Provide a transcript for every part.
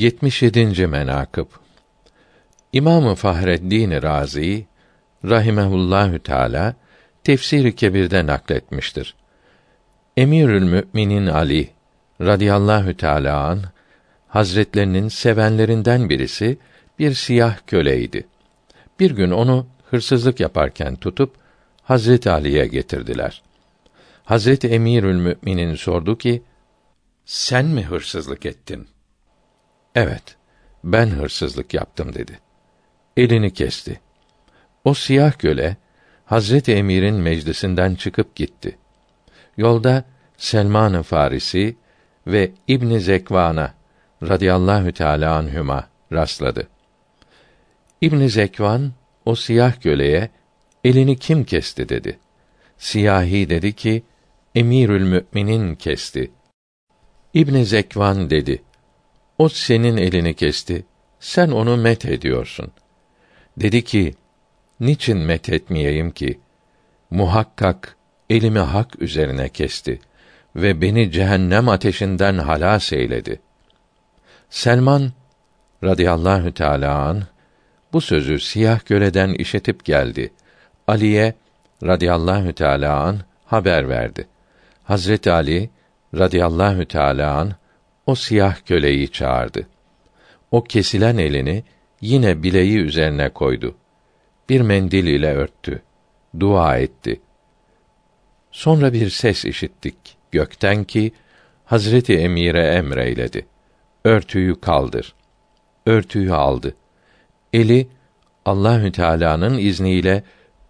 77. menakıb İmamı Fahreddin Razi rahimehullahü teala Tefsir-i Kebir'de nakletmiştir. Emirül Müminin Ali radıyallahu teala an Hazretlerinin sevenlerinden birisi bir siyah köleydi. Bir gün onu hırsızlık yaparken tutup Hazret Ali'ye getirdiler. Hazret Emirül Müminin sordu ki: Sen mi hırsızlık ettin? Evet, ben hırsızlık yaptım dedi. Elini kesti. O siyah köle Hazreti Emir'in meclisinden çıkıp gitti. Yolda Selman-ı Farisi ve İbn Zekvan'a radıyallahu teala anhuma rastladı. İbn Zekvan o siyah köleye elini kim kesti dedi. Siyahi dedi ki Emirül Müminin kesti. İbn Zekvan dedi: O senin elini kesti. Sen onu met ediyorsun. Dedi ki: Niçin met etmeyeyim ki? Muhakkak elimi hak üzerine kesti ve beni cehennem ateşinden halas eyledi. Selman radıyallahu teâlâ an bu sözü siyah köleden işitip geldi. Ali'ye radıyallahu teâlâ an haber verdi. Hazreti Ali radıyallahu teâlâ an o siyah köleyi çağırdı. O kesilen elini yine bileği üzerine koydu. Bir mendil ile örttü. Dua etti. Sonra bir ses işittik gökten ki Hazreti Emir'e emreyledi. Örtüyü kaldır. Örtüyü aldı. Eli Allahü Teala'nın izniyle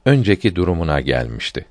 önceki durumuna gelmişti.